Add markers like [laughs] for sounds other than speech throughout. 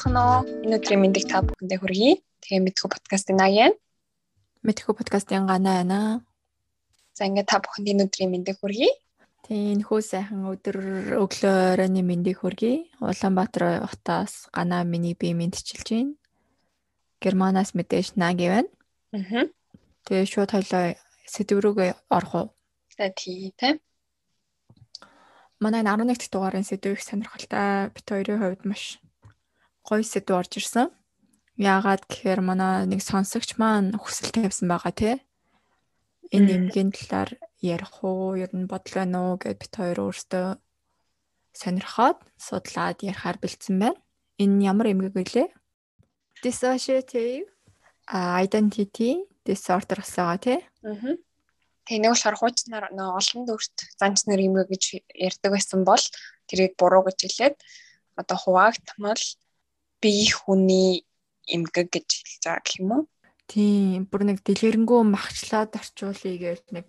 Сайцхан уу? Энэ өдрийн мэндийг та бүхэндээ хүргэе. Тэгээ мэдхүү подкастын наяа. Мэдхүү подкастын ганаа байна. За ингээд та бүхэнд энэ өдрийн мэндийг хүргэе. Энэ хүү сайхан өдөр өглөө оройны мэндийг хүргэе. Улаанбаатар хотоос ганаа миний би мэдчилж байна. Германаас мэдээж наги байна. Аа. Тэгээ шууд хоёлоо сэдв рүүгээ орох уу? За тий, тэ. Манай 11 дахь дугаарын сэдв их сонирхолтой. Бит хоёрын хувьд маш гоё сэдв орж ирсэн. Яагаад гэхээр манай нэг сонсогч маань хүсэл тавьсан байгаа тий. Энэ эмгийн талаар ярих уу, ер нь бодлоо нөө гэд бит хоёр өөртөө сонирхоод судлаад ярихаар бэлдсэн байна. Энэ ямар эмгэг вэ? Dissociative identity disorder гэсэн байгаа тий. Аа Тэгээ нэг болохоор хуучнаар нөө олон дөрт занч нар юм гэж ярьдаг байсан бол тэрийг буруу гэж хэлээд одоо хуваагдмал бие хүний эмгэг гэж хэлж байгаа гэх юм уу? Тийм, бүр нэг дэлгэрэнгүй махчлаад орчуулъя гэж нэг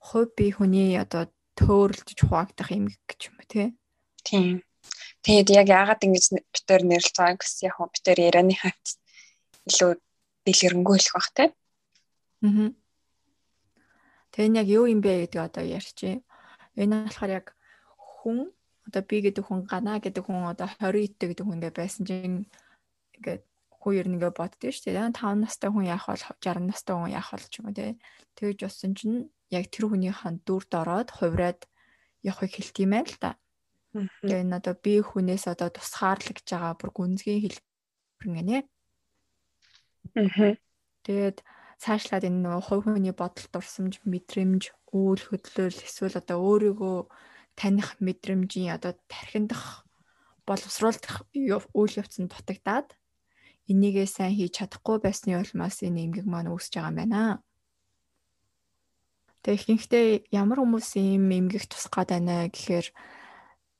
хувь бие хүний одоо төөрөлж хуваагдах эмгэг гэж юм уу тий? Тийм. Тэгээд яг яагаад ингэж битээр нэрлж байгаа гэсэн яг битээр ярианы хавц илүү дэлгэрэнгүй хэлэх бах тий? Аа Тэгээ энэ яг юу юм бэ гэдэг одоо ярьчих. Энэ болохоор яг хүн одоо би гэдэг хүн гана гэдэг хүн одоо 20 идтэй гэдэг хүн ингээд байсан чинь ингээд хоёр нэгэ боддөө шүү дээ. 5 настай хүн яах бол 60 настай хүн яах бол ч юм уу те. Тэгж болсон чинь яг тэр хүнийхэн дүрд ороод хувраад явахыг хэлт юм байл та. Тэгээ энэ одоо би хүнээс одоо тусгаарлагдж байгаа бүр гүнзгий хэлбэр гинэ. Тэгээд цаашлаад энэ нөгөө хувь хүний бодол дурсамж, мэдрэмж, үйл хөдлөл эсвэл одоо өөрийгөө таних мэдрэмжийн одоо тархиндах боловсруулах үйл явц нь дутагдаад энийгээ сайн хийж чадахгүй байсны улмаас энэ эмгэг маань үүсэж байгаа юм байна. Тэгээ ихэнхдээ ямар хүмүүс ийм эмгэг тусах гээд байна гэхээр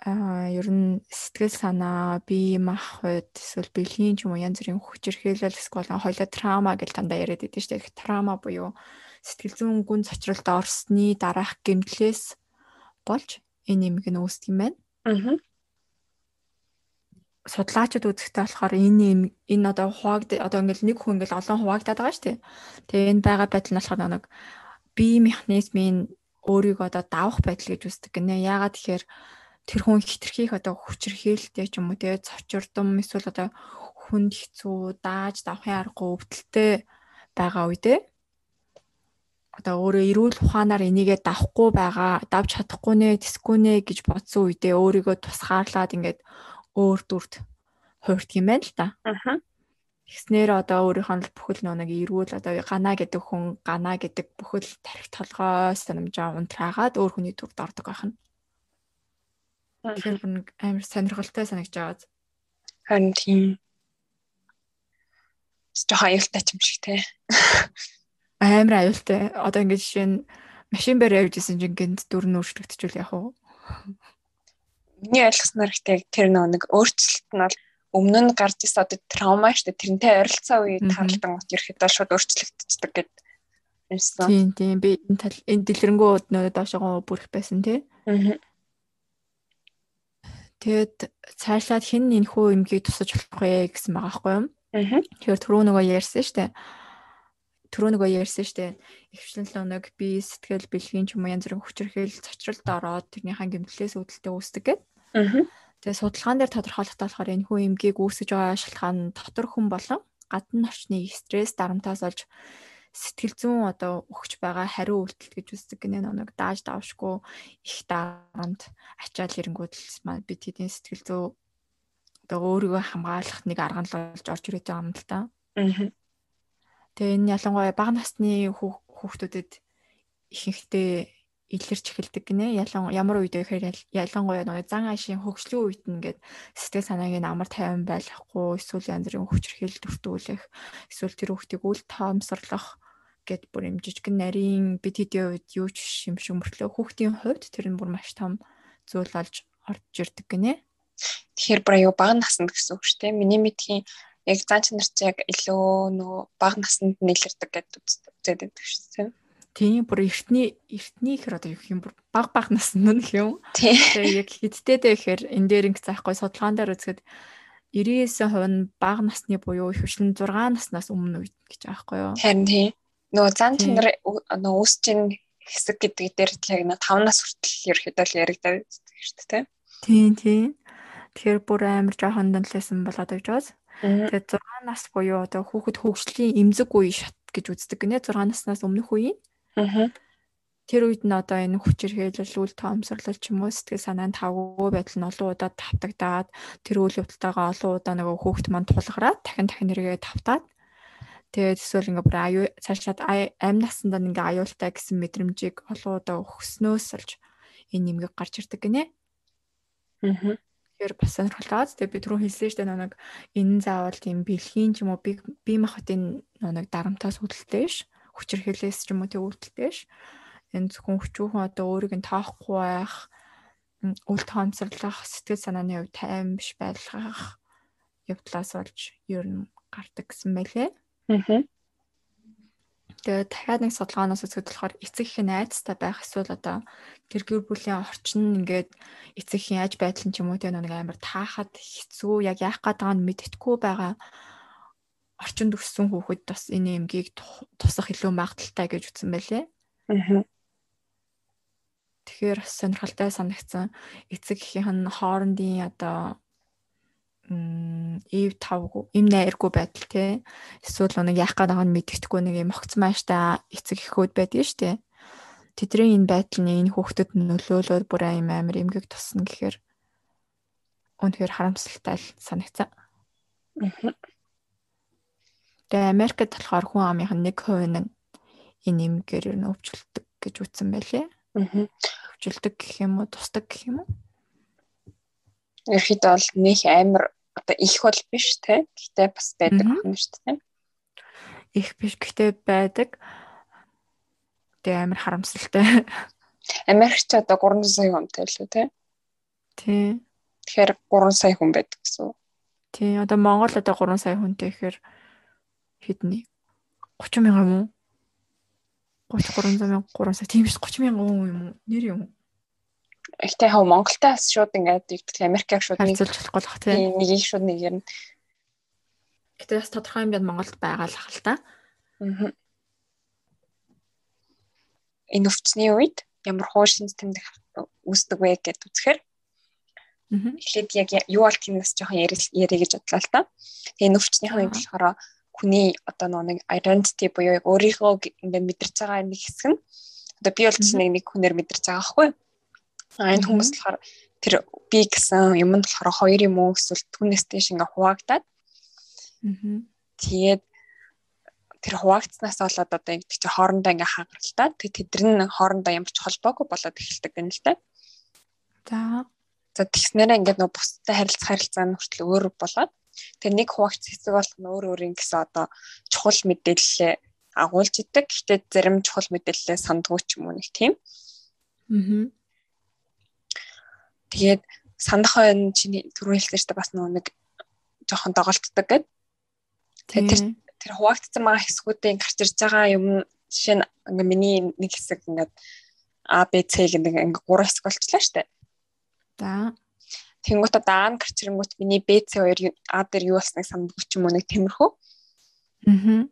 аа ер нь сэтгэл санаа, бие махбод эсвэл бэлгийн ч юм уу янз бүрийн хүчирхээлэл эсвэл хоёлоо трама гэж дандаа яриад байдаг шүү дээ. Трама буюу сэтгэл зүйн гүн цочролд орсны дараах гэмтлээс болж юм гэн үүсдэг юм байна. Аа. Судлаачид үзэхдээ болохоор энэ энэ одоо хуваагд одоо ингээл нэг хүн ингээл олон хуваагдаад байгаа шүү дээ. Тэгээ энэ байгаа байдал нь болохоор нэг бие механизмын өөрийгөө одоо давах байдал гэж үздэг гинэ. Яагаад тэгэхээр тэр хүн хитрхийх одоо хүчрхээлтэй ч юм уу тэгээ цочирдум эсвэл одоо хүнд хэцүү дааж давхын аргагүй өвдөлттэй байгаа үедээ одоо өөрөө эрүүл ухаанаар энийгээ давхгүй байгаа давж чадахгүй нэ тэсгүй нэ гэж бодсон үедээ өөрийгөө тусгаарлаад ингээд өөр дүрд хуурд юм байна л да. Аа. Тэгснээр одоо өөрийнхөө бүхэл нэг эрүүл одоо гана гэдэг хүн гана гэдэг бүхэл тарих толгой санамжаа унтраагаад өөр хүний дүрд ордог байх нь. Тэгэхээр амар сонирхолтой санагдж байгааз. Харин тийм. Стэ хаюлтай ч юм шиг те. Амар аюултай. Одоо ингэж жишээ нь машин барь явж исэн чинь гинт дүр нь өөрчлөгдөжүүл яах вэ? Миний ойлгосноор ихтэй тэр нэг өөрчлөлт нь бол өмнө нь гарч ирсэн одоо траума штэ тэрнтэй ойролцоо үед харалдан гот ирэхэд шууд өөрчлөгдчихдөг гэд юмсан. Тийм тийм би энэ тал энэ дэлгэрэнгүй нөө доошогоо бүрэх байсан тий. Аа Тэгээд цаашлаад хэн энэ хөө эмгийг тусаж болох вэ гэсэн байгаа байхгүй юу? Аа. Тэгэхээр түрүү нөгөө ярьсан шүү дээ. Түрүү нөгөө ярьсан дээ. Ихвчлэн л нэг би сэтгэл бэлгийн ч юм уу янз бүрийн хүчрхийл цочролд ороод тэрнийхэн гэмтлээс үүдэлтэй үүсдэг гэдэг. Аа. Тэгээ судалгаан дээр тодорхойлохтой болохоор энэ хүү эмгийг үүсгэж байгаа шалтгаан дотор хүн болон гадна орчны стресс дарамтаас олж сэтгэл зүүн одоо өгч байгаа хариу үйлдэл гэж үздэг гинэ нэг дааж давшгүй их дарамт ачаал ирэнгүүд л маань бид хэдийн сэтгэл зүй одоо өөрийгөө хамгаалах нэг арга нь болж орж ирээд байгаа юм л та. Аа. Тэгээ энэ ялангуяа бага насны хүүхдүүдэд ихэнхдээ илэрч эхэлдэг гинэ. Ялан ямар үед вэ гэхээр ялангуяа нэг зан ашийн хөгжлийн үед нэгээд сэтгэл санааг нь амар тайван байлгахгүй эсвэл янз бүрийн хүчрхийл төртүүлэх эсвэл тэр хүүхдийг үл тоомсорлох гэд бүр юм жижигэн нарийн бид хэдийн үед юу ч юм шиг мөртлөө хүүхдийн хувьд тэр нь бүр маш том зүйл болж орж ирдэг гинэ. Тэгэхээр бүр аюу бага наснд гэсэн үг шүү дээ. Миний мэдхийн яг заан нар ч яг илүү нөгөө бага наснд нийлэрдэг гэдээ үзээд байдаг шүү дээ. Тийм бүр эртний эртний ихэр одоо юу юм бүр баг баг наснд нь юм. Тэгээ яг хидтэй дээ гэхээр энэ дээр ингэ заахгүй судалгаан дээр үзэхэд 99% нь бага насны буюу их хвшлэн 6 наснаас өмнө үед гэж байхгүй юу? Харин тийм. Нөгөө зан чанар нөгөө үүсэж ин хэсэг гэдэг дээр яг нэг 5 нас хүртэл ерөөхдөө л яригдаад шүү дээ. Тийм тийм. Тэгэхээр бүр амар жоохон дэнлээсэн болоод байж байгаа. Тэгээд 6 нас буюу одоо хүүхэд хөгжлийн эмзэг үе шат гэж үздэг гинэ 6 наснаас өмнөх үеийн. Аа. Тэр үед нь одоо энэ хүчирхээлэл, үл тоомсорлол ч юм уу сэтгэл санаанд тавгүй байдал нь олон удаа тавтагдаад тэр үйл явдалтайгаа олон удаа нөгөө хүүхэд манд тулгараад дахин дахин нэргээ тавтаад тэгээд эсвэл ингээ бүр аюу цаашаад амь насандаа ингээ аюултай гэсэн мэдрэмжийг олон удаа өгснөөс олж энэ нэмгийг гарч ирдэг гинэ. Аа. Тэгэхээр бас сонирхолтой. Тэгээ би түрүү хэлсэн шүү дээ нэг энэ заавал тийм бэлхийн ч юм уу би бие махбодын нэг дарамтаас үүдэлтэй ш. Хүчирхээлээс ч юм уу тэг үүдэлтэй ш энэ зөвхөн хүчүүхэн одоо өөрийг нь тоохгүй байх үл тоомцорлох сэтгэл санааны хувь тайван биш байлгах явдлаас болж ер нь гардаг гэсэн байлээ. Аа. Тэгээд дахиад нэг судалгаанаас үзэхэд болохоор эцэг их найзтай байх эсвэл одоо тэр гэр бүлийн орчин ингээд эцэг их яаж байдал ч юм уу тийм нэг амар таахад хэцүү яг яах гээд байгааг нь мэддэхгүй байгаа орчинд өссөн хүүхэд бас энэ эмгийг тусах илүү магадaltaй гэж үзсэн байлээ. Аа. Тэгэхээр сонирхолтой санагдсан. Эцэг эхийн хоорондын одоо ив тавгүй им найргүй байдал те эсвэл нэг яах гээд байгааг нь мэддэхгүй нэг юм огц мааштай эцэг эхүүд байдаг шүү дээ. Тэдний энэ байдал нь энэ хүүхдэд нөлөөлөд бүр аим амир эмгэг тусна гэхээр үнэхээр харамсалтай санагцсан. Тэгээ Америкт болохоор хүн амынх нь 1% нь энэ эмгээр нь өвчлөлдөг гэж үтсэн байлээ. Хөвжилдэг гэх юм уу, тусдаг гэх юм уу? Ерхэд бол нөх амар одоо их бол биш те. Гэхдээ бас байдаг юм шүү дээ. Их биш гэхдээ байдаг. Тэгээ амар харамсалтай. Америкч одоо 300 сая хүнтэй л үү те. Тий. Тэгэхээр 3 сая хүн байдаг гэсэн. Тий, одоо Монгол одоо 3 сая хүнтэй гэхээр хэдний 30 мянган юм уу? 33 мянган 3 сая тийм ш 30 мянган хүн юм уу? Нэр юм уу? Ихтэй хав Монголтай бас шууд ингээд ивдэх Америкийг шууд нэг зөвлөх болохгүй тийм. Нэгийг шууд нэг юм. Гэтэ бас тодорхой юмд Монголд байгаа л хэл та. Аа. Энэ өвчний үед ямар хууш шинж тэмдэг үүсдэг вэ гэдээ үзэхээр эхлээд яг юу бол тиймээс жоохон яриа гэж бодлоо л та. Тэгээ нөвчнийхээ үед болохоор хүний одоо нэг identity буюу яг өөрийнхөө ингээд мэдэрч байгаа нэг хэсэг нь одоо би бол чинь нэг хүнээр мэдэрч байгаа байхгүй. А энэ хүмүүс болохоор тэр би гэсэн юм нь болохоор хоёр юм уу эсвэл түүнээс тийш ингээ хуваагдаад. Тэгээд тэр хуваагдсанаас болоод одоо ингэ чи хоорондоо ингээ хагаралтай. Тэгээд тэд нар хоорондоо ямар ч холбоогүй болоод эхэлдэг юм л та. За. За тэгснээрээ ингээд нөө бусдад харилцах харилцаа нь хүртэл өөр болоод тэр нэг хуваагч хэсэг бол өөр өөр ингэсэн одоо чухал мэдээлэлээ агуулж идэг. Гэхдээ зарим чухал мэдээлэлээ сандгүй ч юм уу нэг тийм. Аа. Тэгээд сандах хойно чиний түрүү хэлсэнтэй бас нэг жоохон доголддог гэд. Тэгээд тэр тэр хуваагдсан байгаа хэсгүүдийн гарч ирж байгаа юм жишээ нь ингээ миний нэг хэсэг ингээд А Б С гэдэг ингээ гурван хэсэг болчихлоо штэ. За. Тэнгуут одоо А гарч ирэнгүүт миний Б С 2 А дээр юу болсныг сандгүй ч юм уу нэг тиймэрхүү. Аа.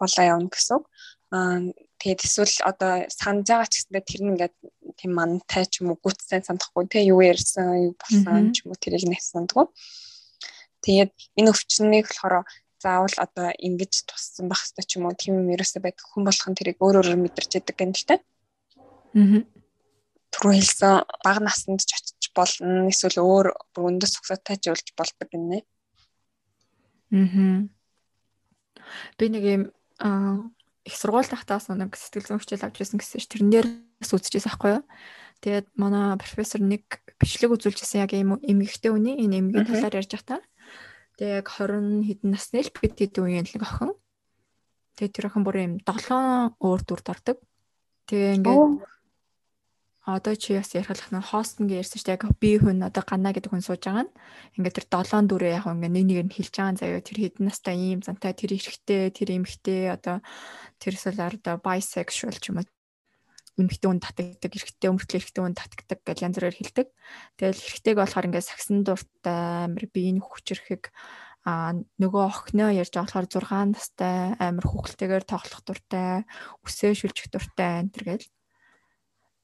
Болоо явна гэсэн үг. Аа тэгээд эсвэл одоо санаж байгаа ч гэсэндээ тэр нь ингээд тийм мантай ч юм уу гүтсэн сандахгүй те юу ярьсан юу болсон ч юм уу тэрийг нэг сандгүй. Тэгээд энэ өвчнийг болохоор заавал одоо ингэж туссан байх хэрэгтэй ч юм уу тийм юм ерөөсөө байдаг хүн болох нь тэрийг өөр өөрөөр мэдэрч яадаг гэнэ л те. Аа. Түрүү хэлсэн бага наснд ч очиж болно эсвэл өөр өндөр сугсаатай ч болж болдог гинэ. Аа. Би нэг юм аа их сургууль тахтаас нэг сэтгэл зүйн хичээл авч ирсэн гэсэн ш тэрнээр үзчихсэн байхгүй юу. Тэгээд манай профессор нэг бичлэг үзүүлчихсэн яг юм эмгэгтэй үний энэ эмгийн талаар ярьж байхдаа. Тэгээд яг 20 хэдэн насны л бид хэд үеийн нэг охин. Тэгээд тэр охин бүр юм 7 өөр дүрд ордог. Тэгээ ингээд одоо чи бас ярих нь хост ингээ ярьсан шүү дээ. Яг би хүн одоо гана гэдэг хүн сууж байгаа нь ингээ тэр долоон дүрээ яг ингээ нэг нэгээр нь хэлж байгаа заяа тэр хэдэн настай ийм зантай тэр эрэгтэй тэр эмэгтэй одоо тэр эсвэл одоо bisexual ч юм уу эмхтэй хүн татагддаг, эрэгтэй өмөртлөө эрэгтэй хүн татагддаг гэж янз бүрээр хэлдэг. Тэгэл эрэгтэйг болохоор ингээд сагсан дуртай, амир биеийн хүчрэхэг а нөгөө охиноо ярьж байгаа болохоор 6 настай амир хүүхэлтэйгээр тоглох дуртай, үсээ шүлжих дуртай энэ төр гэл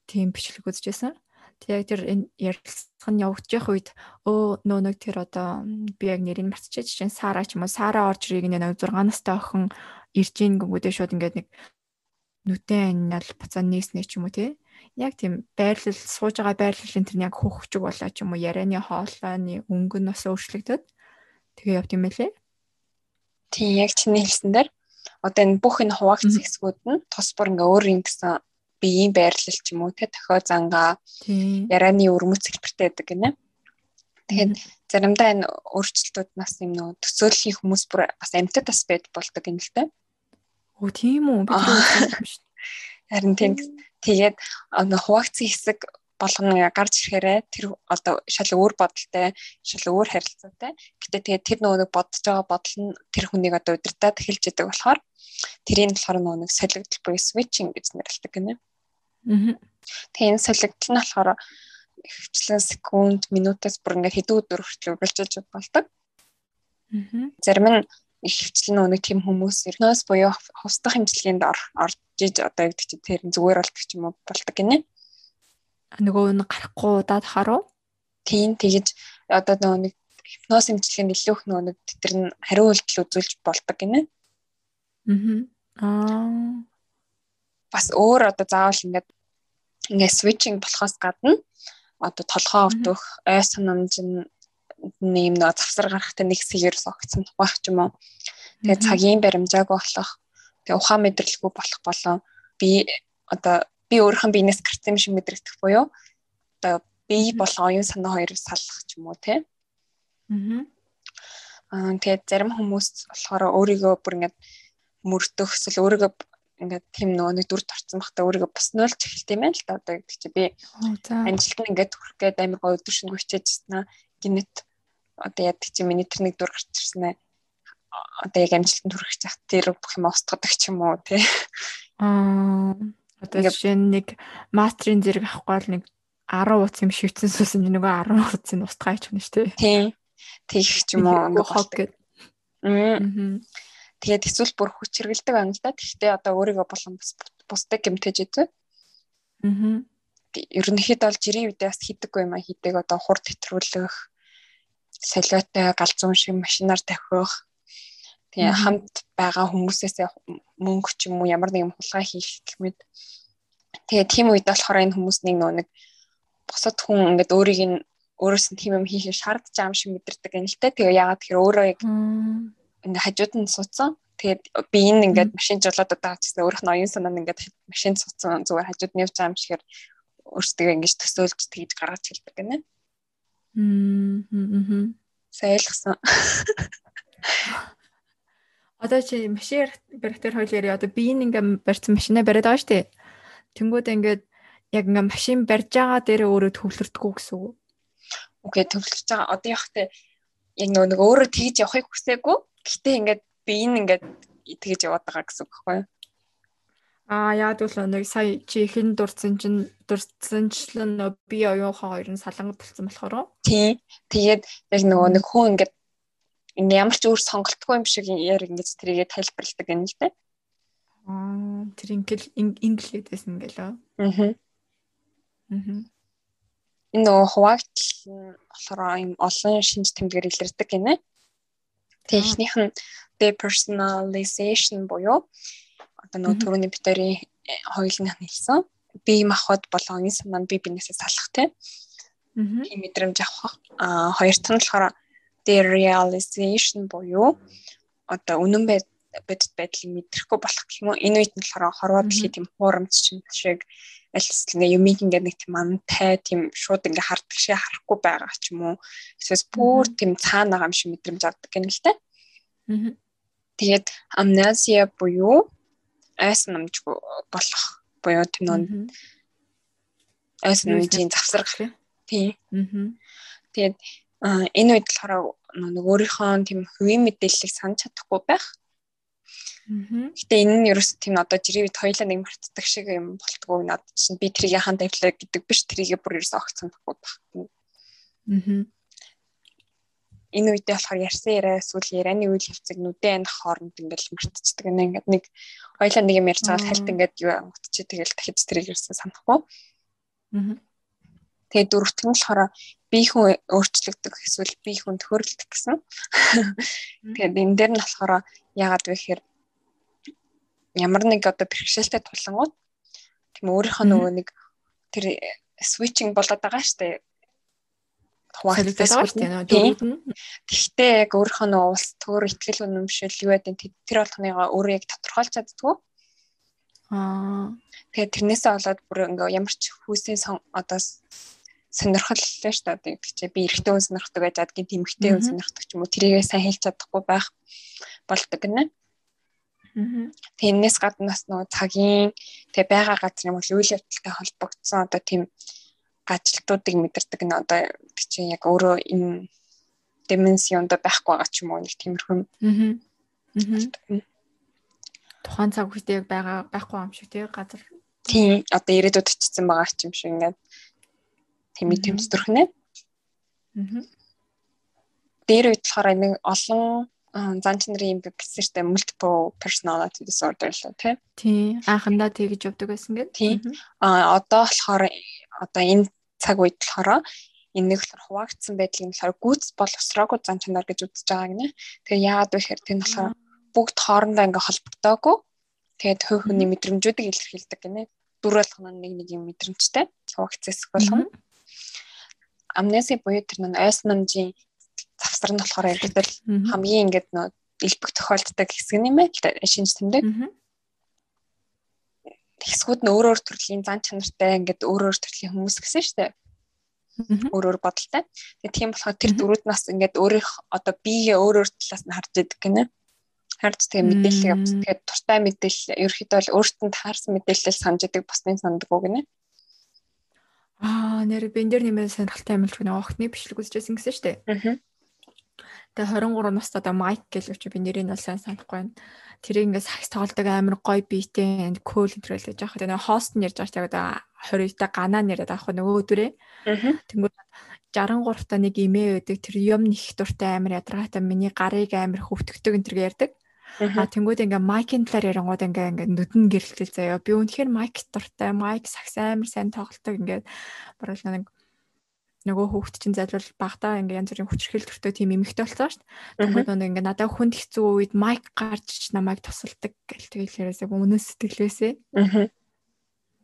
тийм бичлэг үзчихсэн. Тэг яг тэр энэ ярилцлага нь явагдаж явах үед өө нөө нэг тэр одоо би яг нэрийг марцчихэж чинь Сара ч юм уу Сара орж ирийг нэг 6 настай охин ирж ийн гүнгүүдээ шууд ингээд нэг нүтэн аннал буцаа нээснэ ч юм уу тий. Яг тийм байрлал сууж байгаа байрлалын тэр яг хөхчөг болоо ч юм уу ярианы хоолойны өнгө нь бас өөрчлөгдөд тэгээ явт юм байлээ. Тийм яг чиний хэлсэн дээр одоо энэ бүх энэ хуваагц хэсгүүд нь тус бүр ингээ өөр юм гэсэн биеийн байрлал ч юм уу те тохио зангаа ярианы өрмөц хэлбэртэй байдаг гинэ. Тэгэхээр заримдаа энэ өөрчлөлтүүд нас юм нөө төсөөллийн хүмүүс бүр бас амьтад бас байд болдог юм л дээ. Өө тийм үү. [laughs] Харин тийм тэгээд нөө хуваагцын хэсэг болгоно гарч ирэхээрээ тэр одоо шал өөр бодолтой, шал өөр харилцаатай. Гэтэ тэгээд тэр нөгөө бодож байгаа бодол нь тэр хүнийг одоо удирдах хэлж яадаг болохоор тэрийг болохоор нөгөө нэг солигдол буюу switching гэж нэрлэдэг гинэ. Тэгээ энэ солигдол нь болохоор хвчлэн секунд, минутаас бүр ингээд хэдэн өдөр хүртэл үргэлжлэж болдог. Аа. Зарим нь их хвчлэн өнөг тийм хүмүүс эрнөөс буюу хустах хэмжлэгэнд орж иж одоо яг чинь тэр зүгээр болдог ч юм уу болдог гинэ. Нөгөө нь гарахгүй удаад харуу. Тийм тэгэж одоо нөгөө нэг хипноз хэмжлэгэнд илүү их нөгөө нэг тэр нь хариу үйлдэл үзүүлж болдог гинэ. Аа бас өөр одоо заавал ингээд ингээд switching болохоос гадна. Одоо толгоо өвдөх, ой санамж нэм нөө завсар гарахтай нэг сэгээр согцсон тухайх ч юм уу. Тэгээ цагийн баримжааг болох, тэгээ ухаан мэдрэлгүй болох болон би одоо би өөрийнхөө биенээс гарсан шиг мэдрэгдэх буюу одоо бие болон оюун санаа хоёрыг салах ч юм уу те. Аа тэгээд зарим хүмүүс болохоор өөрийгөө бүр ингээд мөрдөх эсвэл өөрийгөө ингээд тийм нөгөө нэг дүр торцсон бахта өөрийгөө боснолж эхэлт юм байна л да одоо гэдэг чи. Би амжилт нь ингээд хүрэх гээд амар гоо өдөр шингөө хичээжсэн аа гинэт одоо яадаг чи миний тэр нэг дур гарч ирсэн ээ одоо яг амжилтанд хүрэх чах тэр бүх юм устгадаг ч юм уу тий аа. Одоо жишээ нь нэг мастрын зэрэг авахгүй л нэг 10 утас юм шивцэн суусан нөгөө 10 утасыг устгаач хүн шүү дээ. Тий. Тийх ч юм уу ингээд хог гээд аа Тэгээд эсвэл бүр хүч хэргэлдэг байна л да. Гэхдээ одоо өөрийгөө болон бас бусдыг гэмтэж идэв. Аа. Ерөнхийдөө бол жирийн үедээ бас хийдэггүй юм а хийдэг одоо хурд хэтрүүлэх солиотой галзуун шиг машинаар тавих тэгээ хамт байгаа хүмүүсээс мөнгө ч юм уу ямар нэгэн хулгай хийх гэмэд тэгээ тийм үед болохоор энэ хүмүүс нэг нөө нэг босод хүн ингээд өөрийг нь өөрөөс нь тийм юм хийхээ шаардж байгаа юм шиг мэдэрдэг юм л те тэгээ яагаад тэгэхээр өөрөө яг ингээ хажууд нь суудсан. Тэгээд би энэ ингээд машин жолоод удаа гэсэн өөрөх нь оюун санаа нь ингээд машин суудсан зүгээр хажууд нь явж байгаа юм шигээр өөрсдөө ингэж төсөөлж тэгж гаргаж хэлдэг гэнэ. Мм. Сайлгсан. [laughs] Одоо чи машин барихтар хоёлоо одоо би энэ ингээ барьсан машинаа бариад байгаа шүү дээ. Тэнгүүд ингээд яг ингээ машин барьж байгаа дээр өөрөө төвлөрдгөө гэсэн үг. Окей, төвлөрч байгаа. Одоо яг тэ яг нөгөө өөрөө тэгж явахыг хүсээгүй Гэтэ ингээд би энэ ингээд тэгэж яваад байгаа гэсэн үг байхгүй юу? Аа яад бол нэг сая чи ихэн дурдсан чинь дурдсанчлан би оюухаа хоёр нь салангад болсон болохоор. Тий. Тэгээд яг нөгөө нэг хүн ингээд ямар ч өөр сонголтгүй юм шиг яар ингэж тэрийгэ тайлбарладаг юм л дээ. Аа тэр ингээл инглиэдээс ингээл. Аа. Аа. Энэ нөгөө хуваагдл нь болохоор юм олон шинж тэмдгээр илэрдэг гинэ. Тэгээ эхнийх нь depersonalization буюу одоо нөгөө түрүүний битэрийн хоёулын хэлсэн. Бие махбод болон энэ санаа нь бие биенээсээ салах тийм мэдрэмж авах. Аа хоёр тань болохоор derealization буюу одоо үнэн бодит байдлыг мэдрэхгүй болох гэх юм уу. Энэ үед нь болохоор хорвоо дэлхий тийм хуурамч шиг аль ингээ юмыг ингээ нэг тийм амтай тийм шууд ингээ хардаг шиг харахгүй байгаа ч юм уу. Эсвэл бүр тийм цаана байгаа юм шиг мэдрэмж авдаг гэнэ л тэ. Тэгээд амнезия буюу айс намжгүй болох буюу тийм нөө айс намжийн завсар гэх тийм. Тэгээд энэ үед болохоор нэг өөрийнхөө тийм хувийн мэдээллийг санаж чадахгүй байх. Гэтэ энэ нь ерөөс тийм одоо жирийн үед хоёлаа нэг мартдаг шиг юм болтгоо над чинь би трийг хаан тавилаа гэдэг биш трийг бүр ерөөс огт санахгүй байна. Аа. Энэ үедээ болохоор ярьсан яриа эсвэл ярианы үйл явцыг нүдэн хооронд ингээл мартчихдаг нэ ингээд нэг хоёлаа нэг юм ярьж байгаа хальт ингээд юу ангутчих тэгэл дахиж трийг ерөөс санахгүй. Аа. Тэгээ дөрөвт нь болохоор бие хүн өөрчлөгдөх эсвэл бие хүн төхөрлөлт гэсэн. Тэгээд энэ дээр нь болохоор яагаад вэ гэхээр ямар нэг одоо бэрхшээлтэй тулангууд тийм өөрийнхөө нөгөө нэг тэр switching болоод байгаа штэ хуваагддаг шүү дээ. Гэхдээ яг өөрийнхөө нөгөө улс төр ихтгэл үнэмшил юу гэдэг тэр болгоныгоо өөрөө яг тодорхойлж чаддгүй. Аа. Тэгээд тэрнээсээ болоод бүр ингээ ямар ч хүүсийн сон одоо сонирхол л шүү дээ. Гэдэг чинь би эрэгтэй хүн сонирхдаг байж адгийн тэмэгтэй хүн сонирхдаг ч юм уу тэрийгээ сайн хэлж чадахгүй байх болдог гинэ. Тэрнээс гадна бас нөгөө цагийн тэг байгаа газар юм бол үйл явдалтай холбогдсон одоо тийм ажилтнуудыг мэдэрдэг нь одоо чинь яг өөрөө энэ дименсионд байхгүй байгаа ч юм уу нэг тиймэрхүү. Аа. Тухайн цаг үедээ яг байгаа байхгүй юм шиг тий газар. Тийм одоо ирээдүйд очсон байгаа ч юм шиг ингээд тэмээ тэмцдэрхнэ. Аа. Дээр үед болохоор нэг олон зан чанарын юм гэсэн штэ multiple personality disorder л тий. Тий. Анхандаа тэгж явдаг байсан гэдэг. Тий. А одоо болохоор одоо энэ цаг үед болохоор энэ нэг болохоор хуваагдсан байдлын болохоор гүйц бол усраагүй зан чанар гэж үзэж байгаа гинэ. Тэгээ яагаад вэ гэхээр тэр нь болохоор бүгд хоорондоо ингээ холбогдоогүй. Тэгээд хувь хүний мэдрэмжүүдийг илэрхийлдэг гинэ. Дүр болгоно нэг нэг юм мэдрэмжтэй. Хуваагдсан хэсэг болгоно амнеси буюу тэр нэг ойс намжийн завсар нь болохоор ердөө хамгийн ингээд нөө элбэг тохиолддог хэсэг юм ээ шинж тэмдэг. Хэсгүүд нь өөр өөр төрлийн зан чанартай ингээд өөр өөр төрлийн хүмүүс гэсэн шүү дээ. Өөр өөр бодолтой. Тэгээ тийм болохоор тэр дөрүүд нас ингээд өөрийнх одоо биегээ өөр өөр талаас нь харж идэг гинэ. Харж тэгээ мэдээлэл авч тэгээ туртай мэдээлэл ерөөхдөө бол өөртөө таарсан мэдээлэл санаж идэг бусны санддаг гинэ. Аа нэр бен дээр нэмээд юм л ч нэг охтны бичлэг үзчихсэн гэсэн шүү дээ. Аа. Тэгээ 23 настай одоо майк гэж өчөө би нэрийг нь сайн санахгүй байна. Тэр ингээд сакс тоглодог амар гоё биетэй and cool интервью гэж яхад нэг хост нь ярьж байгаа одоо 20 та ганаа нэрэд авах нөгөө өдөрөө. Аа. Тэнгүүд 63 та нэг имээ өгдөг тэр юм них дуртай амар ядаргаатай миний гарыг амар хөвтгдөг энэ төр ярьдаг. А тэнгууд ингээ майкын талаар ярангууд ингээ ингээ нүдэн гэрэлтэл заяа. Би үнэхээр майк дуртай, майк сакс амар сайн тоглолдог ингээ баруул нэг нөгөө хүүхд чинь зайлвал багтаа ингээ янз бүрийн хүчрхэл төртөө тийм эмэгтэй болсон шүү дээ. Тэгвэл нөгөө ингээ надад хүнд хэцүү үед майк гарч намайг тусалдаг гэл тэгэл яриасаа өмнөөс сэтгэлээсээ.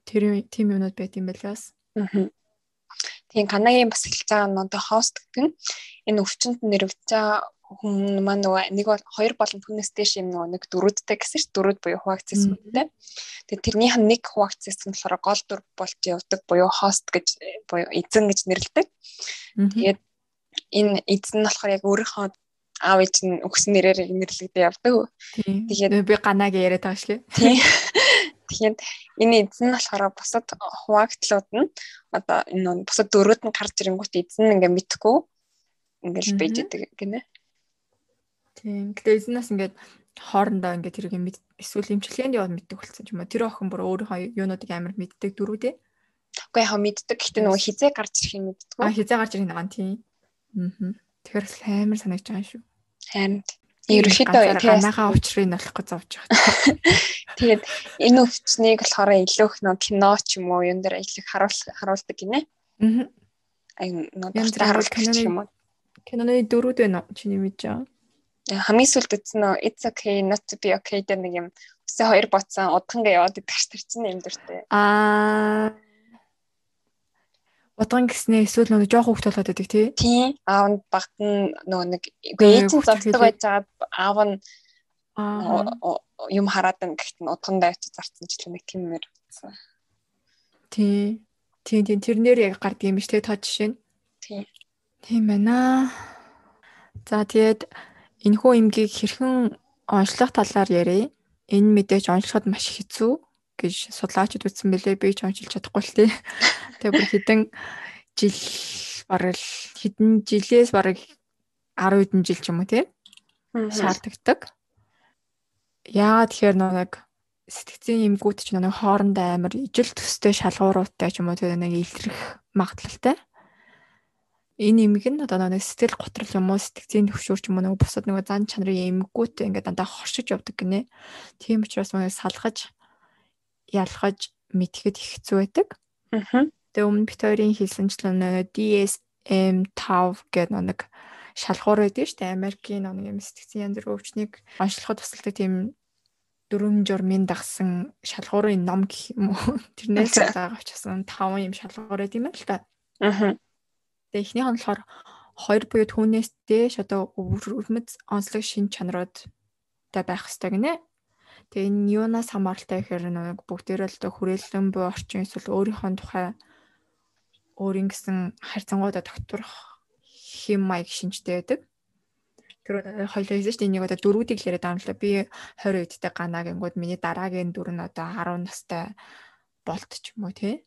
Тэр тийм юмнууд байт юм байлаас. Аа. Тийм Канагийн бас хэлж байгаа нь одоо хост гэдэг нь энэ өвчнөд нэрвэж байгаа хүн маань нөгөө нэг бол хоёр болон түүнээс дээш юм нөгөө нэг дөрүүдтэй гэсэн чинь дөрүүд буюу хуваагдсан сүнтэй. Тэгээ тэрнийх нь нэг хуваагдсан сүн болохоор гол дүр болж явдаг буюу хост гэж буюу эзэн гэж нэрлэдэг. Тэгээд энэ эзэн нь болохоор яг өөрийнхөө аав ээж нь өгсөн нэрээр нэрлэгдэж явдаг. Тэгээд би ганаг яриад байгаа шүү. Тэгэхээр энэ эзэн нь болохоор бусад хуваагдлууд нь одоо энэ бусад дөрүүд нь гарч ирэнгүүт эзэн ингээ мэдхгүй ингээл байж идэг гинэ. Тийм. Гэтэ эзнээс ингээд хоорондоо ингээд тэрийг мэд эсвэл имчилгээнд яваад мэддэг болсон юм уу. Тэр охин бүр өөрийнхөө юунуудыг амар мэддэг дөрүүдээ. Үгүй яхаа мэддэг. Гэтэ нөгөө хизээ гарч ирэх юм мэддэг. Аа хизээ гарч ирэх нэг тийм. Аа. Тэгэхээр амар санагдж байгаа шүү. Харин ерөөхдөө ганахаа уучрыг нөлөх гэж зовж байгаа. [laughs] Тэгээд энэ өвчнийг болохоор илүү их нөө кино ч юм уу юун дээр харуул харуулдаг гинэ. Аа. Ай нөө доктор харуулдаг юм уу? Киноны дөрүүд байна уу? Чиний мэдэж байгаа хамгийн сүлд үзсэн нөө it's okay not to be okay гэдэг нэг юм өсөө хоёр боцсон удахангаа яваад идэх ш тэр чинь юм дуртай. Аа Утган гэснээ эсвэл нөгөө жоох хөвгт болоод байдаг тий. Тий. Аав нь багт нь нөгөө нэг ээж нь зовтдог байж байгаа аав нь юм хараад байна гэхдээ утгандаа очиж зарцсан ч нэг тийм мэр. Тий. Тий, тий тэрнэр яг гардаг юм биш тий тоо жишээ нь. Тий. Тийм байна. За тэгээд Энэхүү эмгийг хэрхэн онцлох талаар ярив. Энэ мэдээж онцлоход маш хэцүү гэж судлаачид үзсэн бэлээ. Би ч онцлж чадахгүй л тээ. Тэгээ бүр хэдэн жил бараг хэдэн жилээс бараг 10 хэдэн жил ч юм уу тий шаарддаг. Яагаад тэгэхээр нэг сэтгцийн эмгүүд ч нэг хоорондоо амар ижил төстэй шалгууруудтай ч юм уу тэгээ нэг илрэх магадлалтай. Энэ эмэг нь одоо нэг сэтгэл готрол юм уу сэтгцийн төвшөр ч юм уу нэг бусад нэг зан чанарын эмгүүтэй ингээд дандаа хоршиж явдаг гинэ. Тийм учраас нэг салгаж ялгаж мэдхэд хэцүү байдаг. Аа. Тэгээ өмнө бит хоёрын хэлсэнчлэн DSM-5 гэдэг нэг шалгуур байдаг шүү дээ. Америкийн нэг юм сэтгцийн янз бүрийн өвчнийг онцлоход тусалдаг тийм дөрвөн журмын дагсан шалгуурын ном гэх юм уу. [laughs] Тэрнээс байгаа учраас таван юм шалгуур байт юм байна л да. Аа. Тэгээ эхнийх нь болохоор хоёр буюу түүнээс дээш одоо өвөрмөц онцлог шин чанаруудтай байх хэрэгтэй гинэ. Тэгээ энэ юунаас хамааралтай гэхээр нэг бүгдээрээ л одоо хүрээлэн буй орчин эсвэл өөрийнхөө тухай өөрийн гэсэн харьцангуудаа тогтворох хэм маяг шинжтэй байдаг. Тэр хоёлоо хэлсэн шүү дээ энийг одоо дөрүүдийг л яриад да. Би 20 үедтэй ганаа гингүүд миний дараагийн дүр нь одоо 10 настай болт ч юм уу тий.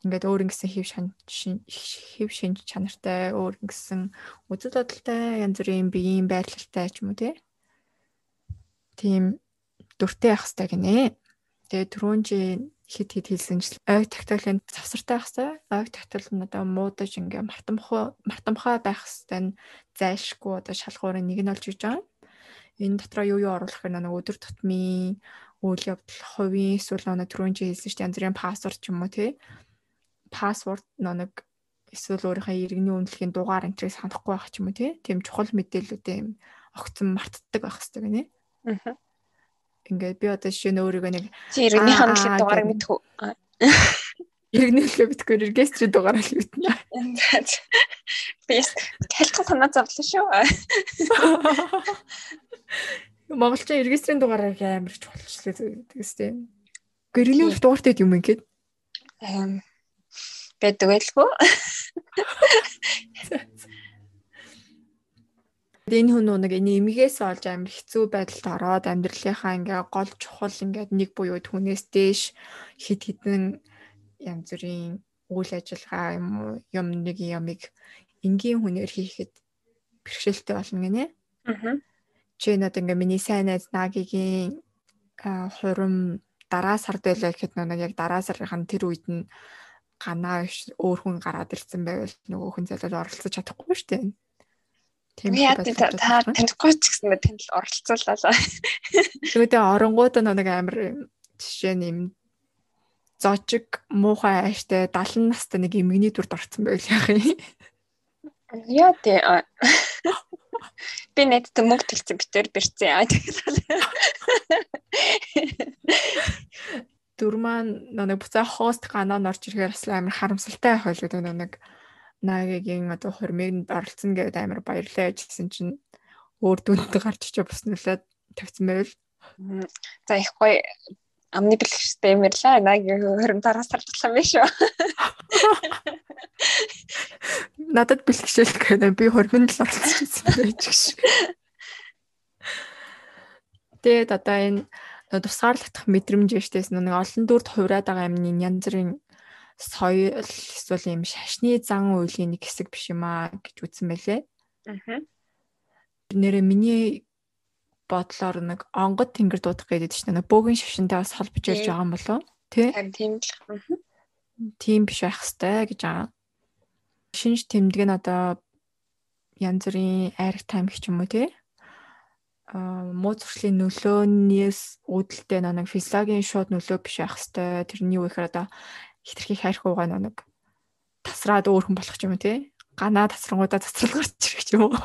Ингээд өөр ингэсэн хэв хэв шинж чанартай өөр ингэсэн үзэл бодолтой янз бүрийн биеийн байрлалтай ч юм уу тий. Тийм дүртэй явах хэрэгтэй гинэ. Тэгээ түрүүн чи хит хит хэлсэнчл ойг тактилын завсартай байх хэвээр ойг тактил нь одоо муудаж ингээ мартамхаа мартамхаа байх хэвээр зайлшгүй одоо шалгуурын нэг нь олж иж байгаа. Энэ дотроо юу юу оруулах гэх нэг өдөр тутмын үйл явдал, хувийн эсвэл нэг түрүүн чи хэлсэн чинь янз бүрийн пассворд ч юм уу тий. Пассворд нэг эсвэл өөрийнхөө иргэний үнэлгээний дугаар энтрийг санахгүй байх ч юм уу тий. Тийм чухал мэдээллүүдээ юм огцон мартдаг байх хэрэгтэй гинэ. Аа ингээд би одоо жишээ нь өөрийгөө нэг чи иргэний хандлын дугаарыг мэдхүү. Иргэний хөлөө битгүй регистрийн дугаараа л битнэ. Би тайлхах санаа зовлоо шүү. Монголчин регистрийн дугаарыг амар чухалчлаа тэгстэй. Гэрний хөл дугаартай юм ингээд. Эм байдаг байлгүй. Энэ хүн нэг энэ эмгээс олж амар хэцүү байдалд ороод амьдралынхаа ингээ гол чухал ингээд нэг буюу түүнээс дээш хит хитэн янз бүрийн үйл ажиллагаа юм уу юм нэг ямыг энгийн хүнээр хийхэд бэрхшээлтэй болно гинэ. Аа. Чи надад ингээ миний сайн найз Нагигийн хурим дараа сард байлаа гэхэд нэг яг дараа сарын тэр үед нь ганаа өөр хүн гараад ирсэн байвал нөгөө хүн залуу оролцож чадахгүй шүү дээ. Тийм яа та танихгүй ч гэсэн танд л оролцууллаа. [laughs] Тэгвэл оронгууд нэг амар жишээ нь юм зоочиг муухай ааштай 70 настай нэг эмгний дүрд орсон байл яах юм. [laughs] Яа тий. [laughs] Би нэт мөнгө төлсөн битэр бэрцээ. Аа тэгэл. Дүр маань нэг буцаа хост ганаа орж ирэхээр бас амар харамсалтай байх байлгүй нэг Нагийн одоо хормыг оролцсон гэдэг амар баярлаа гэсэн чинь өөр дүнтэй гарч ичээ бас нүлээд тавьсан байвал. За их гоё амны бэлгэжтэй юм ярьлаа. Нагийн хором тараас тардлаа юм шүү. [laughs] Надад бэлгшээл гэхээр би хормонд л оролцсон байж гэж. [laughs] Тэгээд одоо энэ тусгаарлагдах мэдрэмж штээс нэг олон дүрд хувраад байгаа юмны янз бүрийн соёл эсвэл юм шашны зан үйлийн нэг хэсэг биш юм аа гэж үзсэн байлээ. Аа. Нэрээ миний бодлоор нэг онгод тэнгэр дуудах гэдэг чинь нэг бөөгийн шашинтай бас холбож ирж байгаа юм болов тий? Тийм л. Тийм биш байх хэвээр гэж байгаа. Шинж тэмдэг нь одоо янз бүрийн айраг тайм гэх юм уу тий? Муу зуршлын нөлөөнөөс үүдэлтэй нэг физиологийн шууд нөлөө биш байх хэвээр тэрний юу гэхээр одоо хитрхи хайрх уугаа нэг тасраад өөр хүн болох юм тий. Ганаа тасрангуудаа цацрал гарч ирэх юм уу?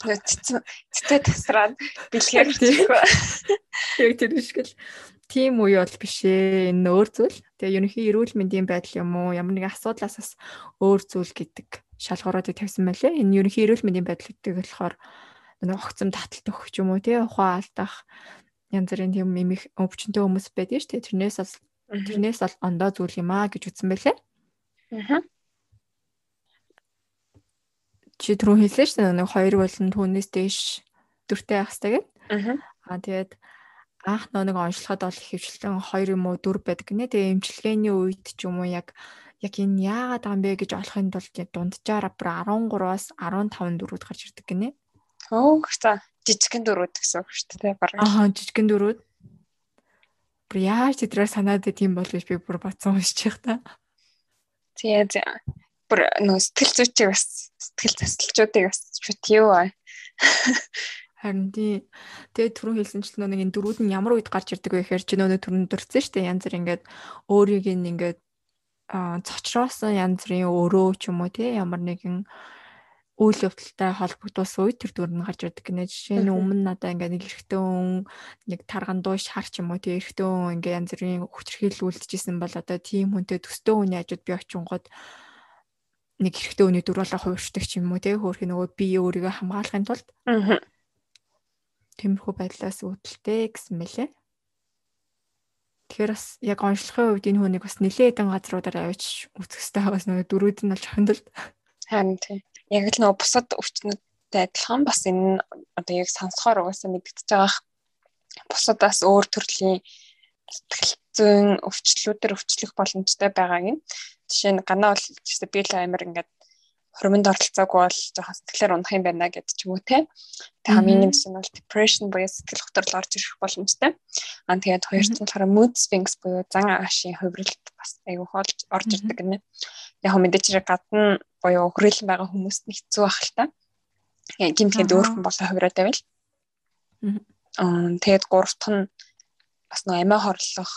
Цэцтэй тасраад бэлгээр гарчихгүй. Яг тэр шиг л тийм үе бол биш ээ. Энэ өөр зүйл. Тэгээ ерөнхий эрүүл мэндийн байдал юм уу? Ямар нэгэн асуудлаас бас өөр зүйл гэдэг шалгууруудыг тавьсан байлээ. Энэ ерөнхий эрүүл мэндийн байдал гэдэг болохоор нэг огцом таталт өгч юм уу тий ухаан алдах янз бүрийн тийм эмих өвчнөд хүмүүс байдаг шүү дээ. Тэрнээс бас Тэрнээс бол ондоо зүйл юм аа гэж үзсэн байлээ. Аа. Чи түрүү хэллээ шүү дээ нэг хоёр болон түүнээс дээш дүртэй байх хэрэгтэй гэдэг. Аа. Тэгээд анх нэг онцлоход бол хөвчлэн хоёр юм уу дүр байдаг гинэ. Тэгээ эмчилгээний үед ч юм уу яг яг энэ яагаад байгаа юм бэ гэж олохын тулд дунджаар бүр 13-аас 15 дөрүүд гарч ирдэг гинэ. Оо за. жижигхэн дөрүүд гэсэн үг шүү дээ бараг. Аа жижигхэн дөрүүд. Бүр яаж тэдрээр санаад идэм бол би бүр бацсан уншиж та. Тэгээ зэ. Бүр нөө сэтгэл зүйчийг бас сэтгэл засалчуудыг бас чүт юу аа. Харин тий. Тэгээ түрүүн хэлсэнчлэн нэг энэ дөрүүд нь ямар үед гарч ирдэг вэ гэхээр чи нөө түрүүн дурдсан шүү дээ. Янз бүр ингээд өөрийг ингээд аа цочроосон янз бүрийн өрөө ч юм уу тий ямар нэгэн үйл явдалтай холбогдуулсан үед тэр дүр нь гарч ирдэг гинэ. Жишээ нь өмнө надаа ингээд нэг эрэгтэй хүн нэг тарган дуу шарч юм уу тий эрэгтэй хүн ингээд янз бүрийн хүчрхийлэл үлдчихсэн бол одоо тийм хүнтэй төстэй хүний хажууд би очингод нэг эрэгтэй хүний дүр болоо хувирчдаг ч юм уу тий хөөх нөгөө би өөрийгөө хамгаалахын тулд тиймэрхүү байдлаас үүдэлтэй гэсэн мэлээ. Тэгэхээр бас яг онцлогын үед энэ хүнийг бас нэлээд хэдэн газруудаар авчиж үзэх хэрэгтэй байгаас нөгөө дөрүүд нь бол чухал. Харин тийм яг л нөгөө бусад өвчтнүүдтэй адилхан бас энэ одоо яг сонсохоор угаасаа мэдэгдэж байгаа бусадаас өөр төрлийн сэтгэл зүйн өвчлөлүүдээр өвчлөх боломжтой байгааг нь жишээ нь ганаа бол жишээ би л амир ингээд хормонд оролцоогүй бол жоохон сэтгэлээр унах юм байна гэдэг ч юм уу те. Тэг хамгийн нэг нь бол depression буюу сэтгэл хөдлөл орж ирэх боломжтой. Аа тэгээд хоёр нь болохоор mood swings буюу зан аашийн хувиралт бас айгүй хоолж орж ирдэг гинэ. Яг мэдээж хэрэг гадна буюу хүрээлэн байгаа хүмүүст нь хэцүү байх л та. Гинт гээд өөр хүн болоо хувираад байвал. Аа тэгээд гурав дахь нь бас нөө амиа хорлох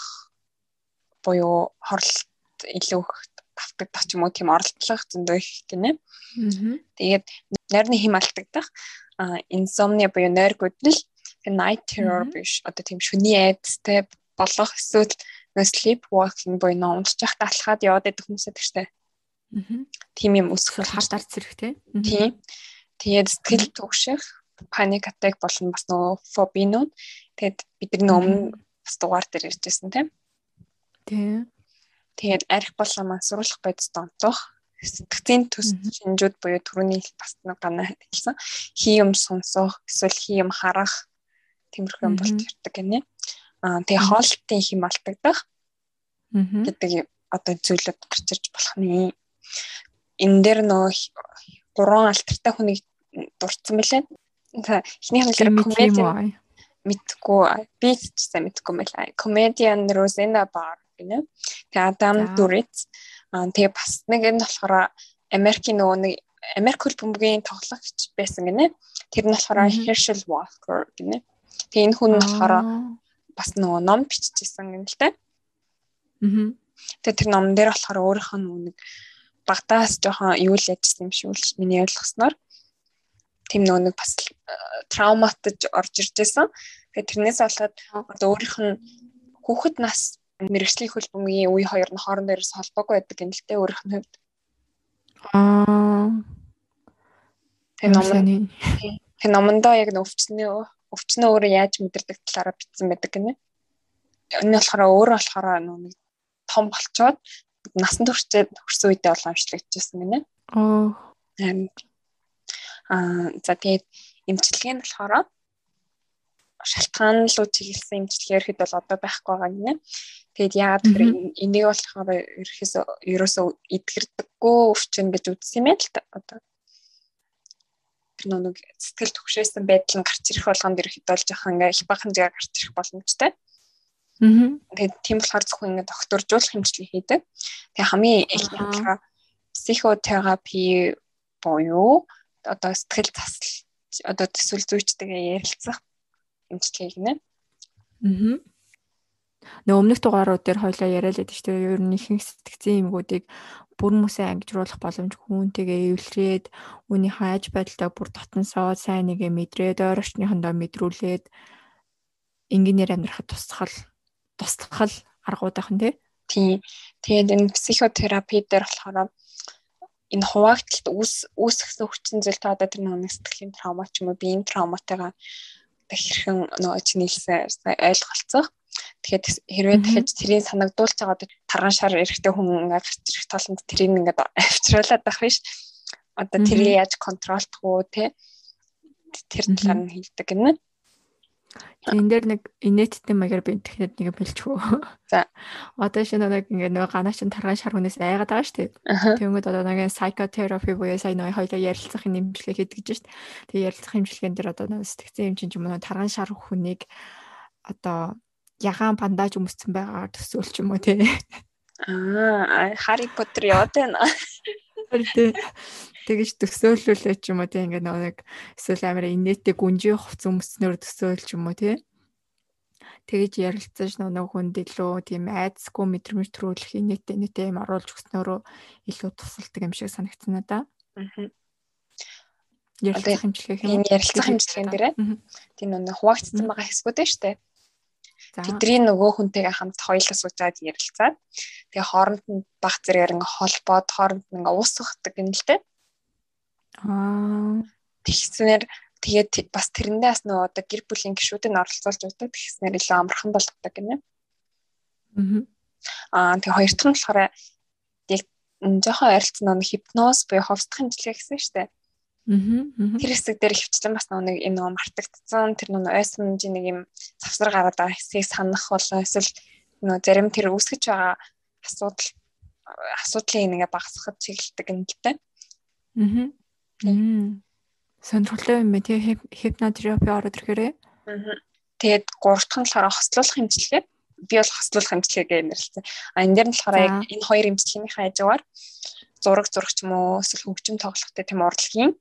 буюу хорлолт илүү их давтагдах ч юм уу тийм оролдлого зөндөө их гинэ. Тэгээд нойрны хим алдагдах insomnia буюу нойр гүдэл night terror биш одоо тийм шүний айдастай болох эсвэл sleep walking буюу унтчих талхаад яваад идэх хүмүүсээ тэгштэй. Тийм юм өсөх хартаар зэрэг тий. Тийм. Тэгээд сэтгэл түгших, паник атак болон бас нөгөө фобинууд. Тэгээд бидний өмнө бас дугаар дээр ярьжсэн тийм. Тийм. Тэгээд арх болон мансруулах бодис донтох. Сэтгцийн төс шинжүүд буюу түрүүний бас нэг ганаа хэлсэн. Хий юм сонсох эсвэл хий юм харах тиймэрхүү юм болт ирдэг гинэ. Аа тэгээ хоолтын хим алдагдах гэдэг одоо зүйлүүд гарч ирж болох нэ энэ дээр нөө гурван алтартай хүнийг дурдсан мөлий. Эхнийх нь л комеди мэдгүй. Би ч сайн мэдгүй мэлээ. Comedian Rosanna Barr гинэ. Тэгээ Адам Duritz аа тэгээ бас нэг энэ болохоор Америкийн нөгөө нэг Америк хөл бөмбөгийн тоглогч байсан гинэ. Тэр нь болохоор Herschel Walker гинэ. Тэгээ энэ хүн нь болохоор бас нөгөө ном биччихсэн юм л та. Аа. Тэгээ тэр номон дээр болохоор өөрийнх нь нэг багтаас жоохон юу л яжсан юм шиг үлч миний ойлгосноор тийм нөгөө нэг бас трауматж орж ирж байсан. Тэгээ тэрнээс болоод одоо өөрийнх нь хүүхэд нас мэрэгжлийн хөлбөмбөгийн үе хоёр нь хоорондоо ерөөс холбоогүй байдаг юм л те өөрийнх нь хувьд. Аа. Тэгээ номондоо яг өвчнөө өвчнөө өөрөө яаж мэдэрдэг талаараа бичсэн байдаг гинэ. Энэ болохоор өөрөө болохоор нэг том болчоод насан туршид хүрсэн үедээ бол уншлагдчихсан гинэ. Оо. Аа за тэгээд эмчилгээ нь болохоор шалтгаан руу чиглэсэн эмчилгээ ихэд бол одоо байхгүй байгаа гинэ. Тэгээд яагаад гэхээр энийг болохоор ерөөсөө ерөөсөө идгэрдэггүй өвчин гэж үзсэн юм байл та одоо нэг сэтгэл төвшөөсөн байдал нь гарч ирэх болгонд ирэхэд бол жоохон ингээ их бахан зэрэг гарч ирэх боломжтой. Тэгээд тийм болохоор зөвхөн ингэ докторжуулах хэмжлэг хийдэг. Тэгээ хамгийн нь болохоор психотерапи буюу одоо сэтгэл засал одоо төсвөл зүйчтэйгээ ярилцах хэмжлэг гинэ. Аа. Нөө өмнөх дугаарууд дээр хоёлаа яриад байдаг шүү дээ. Ер нь ихэнх сэтгцийн юмгуудыг бүр хүмүүсээ ангижруулах боломж хүнтэйгээ эвлэрээд үүнийхээ аж байдалтай бүр дотносоо сайн нэгэ мэдрээд ойр орчныхондоо мэдрүүлээд ингээнээр амьдрахад тусахал туслах аргууд ахын тий. Тэгээд энэ психотерапи дээр болохоор энэ хуваагдалт үүс үүсгэсэн хүчин зүйл та одоо тэр нэг сэтгэлийн травма ч юм уу биеийн травматайгаа хэрхэн нөгөө чинь нийлсэн ойлголцох. Тэгэхээр хэрвээ дахиж тэрийг санагдуулж байгаа одоо тарган шар эрэхтэй хүн ингээд гарч ирэх толонд тэрийг ингээд авчруулад байх биш. Одоо тэрийг яаж контролдох уу те тэр талаар нь хэлдэг гэнэ. Энэ дээр нэг инээдтэй маягаар би техник нэг бэлчгүй. За. Одоо шинэ нэг ингээ нөгөө ганаач тарган шар хүнээс айгаад байгаа шүү дээ. Тэнгүүд одоо нэг psychotherapy буюу сая нөгөө хоёлоо ярилцах нэмжлэг хийдэг гэж шүү дээ. Тэгээ ярилцах хэмжлэгэн дээр одоо нөгөө сэтгцэн юм чинь юм уу тарган шар хүнийг одоо ягаан бандаж өмссөн байгаагаар төсөөл ч юм уу тий. Аа, Harry Potter яваад байна. Тэ тэгэж төсөөлүүлээ ч юм уу тий ингээд нэг эсвэл амар инээтэй гүнжи хувц өмснөр төсөөл ч юм уу тий тэгэж ярилцаж нэг хүнд илүү тийм айцгүй мэдрэмж төрүүлэх инээтэй инээтэй юм оруулж өгснөөрөө илүү тусалдаг юм шиг санагдсан надаа. Аа. Ярилцах хэмжлэг юм. Энэ ярилцах хэмжлэгэн дээрээ тийм нэг хуваагдсан байгаа хэсгүүд нь шүү дээ. Тэдний нөгөө хүнтэйгээ хамт хоёулаа суучаад ярилцаад тэгээ хооронд нь баг зэрэг ингээ холбоод хооронд нь ингээ уусгахдаг юм л дээ. Аа. Тэгснээр тэгээд бас тэрэндээс нөгөө одоо гэр бүлийн гишүүдийг оролцуулж өгдөг тэгснээр илүү амархан болгодог гинэ. Аа. Тэгээ хоёр дахь нь болохоор яг жоохон ойролцсон нэг хипноз буюу ховсдох хэмжлэг гэсэн дээ. Тэр хэсэг дээр хөвчлэн бас нэг энэ нэг мартагдсан тэр нэг ойсомжийн нэг юм завсар гараад байгаа хэсгийг санах болоо эсвэл нөө зарим тэр үүсгэж байгаа асуудал асуудлыг нэгэ багасгах чиглэлдэг юм л дээ. Аа. Сонирхолтой юм байна тий хипнотерапи ороод ирэхээрээ. Аа. Тэгээд гурав дахь нь болохоор хослуулах хэмжлэгээ би бол хослуулах хэмжлэгээ нэрлэлсэн. А энэ дээр нь болохоор яг энэ хоёр хэмжлэгийнхээ хажуугаар зураг зурах ч юм уу эсвэл хөгжим тоглохтой тийм урлагийн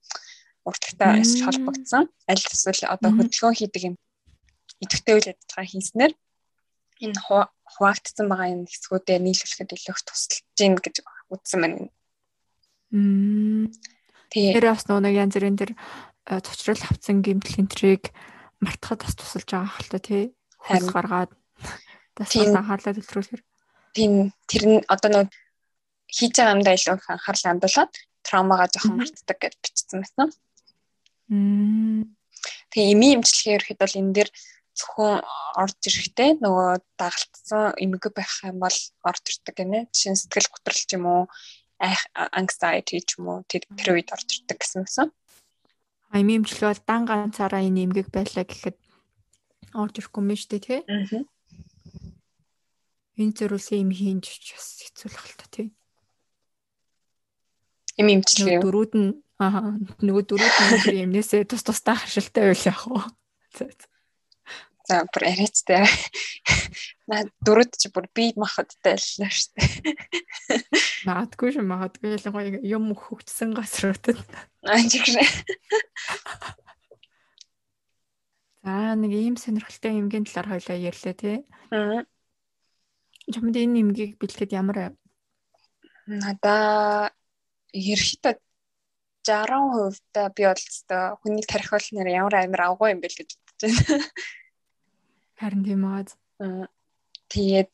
урлагтай эсвэл холбогдсон аль эсвэл одоо хөдөлгөөн хийдэг юм идэвхтэй үйл ажиллагаа хийснээр энэ хуваагдсан байгаа энэ хэсгүүдээ нийлүүлэхэд илүү их тусалж гин гэж үзсэн байна. Мм. Тэгэхээр бас нэг янз бүрийн тэр цочрол авцсан гимтэл энтрийг мартахад бас тусалж байгаа хальта тий. Харин гаргаад бас анхаарлаа төвлөрүүлэхээр. Тийм тэр нь одоо нэг хийж байгаа юмдаа илүү их анхаарал хандуулаад травмагаа жоохон мартдаг гэж бичсэн байсан. Тэгээ эми эмчилгээ ерөөхдөө бол энэ дээр зөвхөн орж ирэхтэй нөгөө дагалтсан эмгэг байх юм бол орж ирдэг гинэ. Жишээ нь сэтгэл готрол ч юм уу, anxiety ч юм уу тэр үед орж ирдэг гэсэн юмсан. Эми эмчилгээ бол дан ганцаараа энэ эмгэг байлаа гэхэд орж ирэхгүй юм шүү дээ тий. Энэ зөвлөсөн юм хийж бас хэцүү л хальта тий Им имчилгээ. Дөрүүд нь аа нөгөө дөрүүд нь юмнээсээ тус тустай харшилтай байл яах вэ? За бүр арайцтай. Наа дөрүүд чи бүр би махадтай шүү дээ. Магадгүй шүү магадгүй ялангуяа юм хөгжсөн газруудад. Аа жигшээ. За нэг ийм сонирхолтой эмгийн талаар хоёлаа ярьлаа тий. Аа. Чамд энэ эмгийг бэлтгэхэд ямар надаа ерөөхдөө 60% та би бол өстой хүнийг нэр ямар амир авгүй юм бэл гэж бодож байна. Харин тийм аа. Тэгээд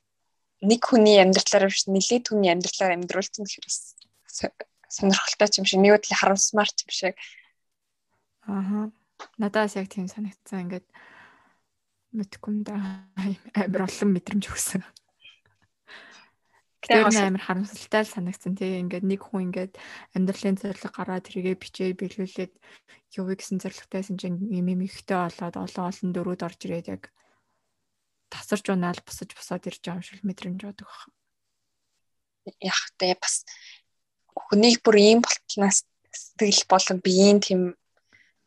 нэг хүний амьдралаар биш нэлээд хүний амьдралаар амьдруулсан гэхээр сонирхолтой юм шиг нэг үйл харамсмар юм шиг. Ааха. Надаас яг тийм санагдсан. Ингээд мэдгүй юм да. Амар олон мэдрэмж өгсөн. Тэр амар харамсалтай л санагдсан тий. Ингээд нэг хүн ингээд амьдралын зорилго гараад тэргээ бичээ биелүүлээд юу гэсэн зорилготойсэн чинь юм юм ихтэй болоод олон олон дөрүүд орж ирээд яг тасарч унаал босож босоод ирж байгаа юм шиг мэдрэмж бодог баг. Яг тэ бас хүнийг бүр ийм болтнаас сэтгэл болон биеийн тийм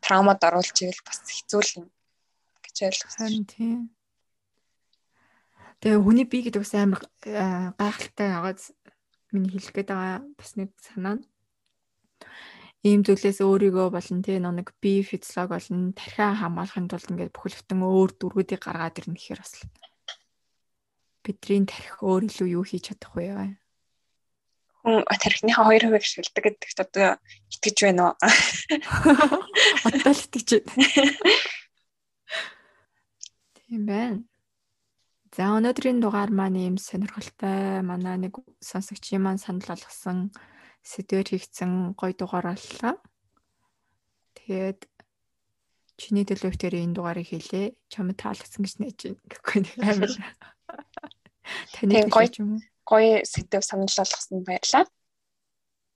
траумад оруулж ивэл бас хэцүү л юм гэж ойлгосон. Харин тийм. Тэгээ хүний бие гэдэг бас амар э, гайхалтай байгааз миний хэлэх гээд байгаа бас нэг санаа нь ийм зүйлээс өөрийгөө болон тий нэг бие физиолог болон тархиа хамгаалахын тулд ингээд бүхэлдэн өөр дүргүүдийг гаргаад ирнэ гэхээр бас бидний тархи өөр илүү юу хийж чадах вэ? Хүн тархиныхаа 2% ашигладаг гэдэгт одоо итгэж байна уу? [laughs] Одоо л итгэж байна. [laughs] Тийм байна. За өнөөдрийн дугаар маань ийм сонирхолтой манай нэг сонсогчийн маань санал болгосон сэдвэр хийгдсэн гоё дугаар боллоо. Тэгээд чиний төлөвтөр энэ дугаарыг хийлээ. Чамд таалагдсан гэж найж байна гэхгүй нэг амар. Таны гоё гоё сэдв санал болгосон баярлаа.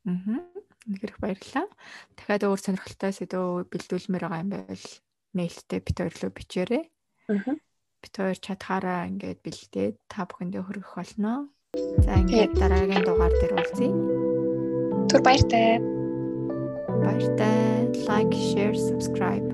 Аа. Нэгэрх баярлалаа. Дахиад өөр сонирхолтой сэдв бэлдүүлмээр байгаа юм байвал нээлттэй бит өрлөө бичээрэй. Аа. Бид хоёр чадхаараа ингээд бэлдээд та бүхэндээ хүргэх болно. За ингээд дараагийн дугаар дээр уулзъя. Түр баяртай. Баяртай. Like, share, subscribe.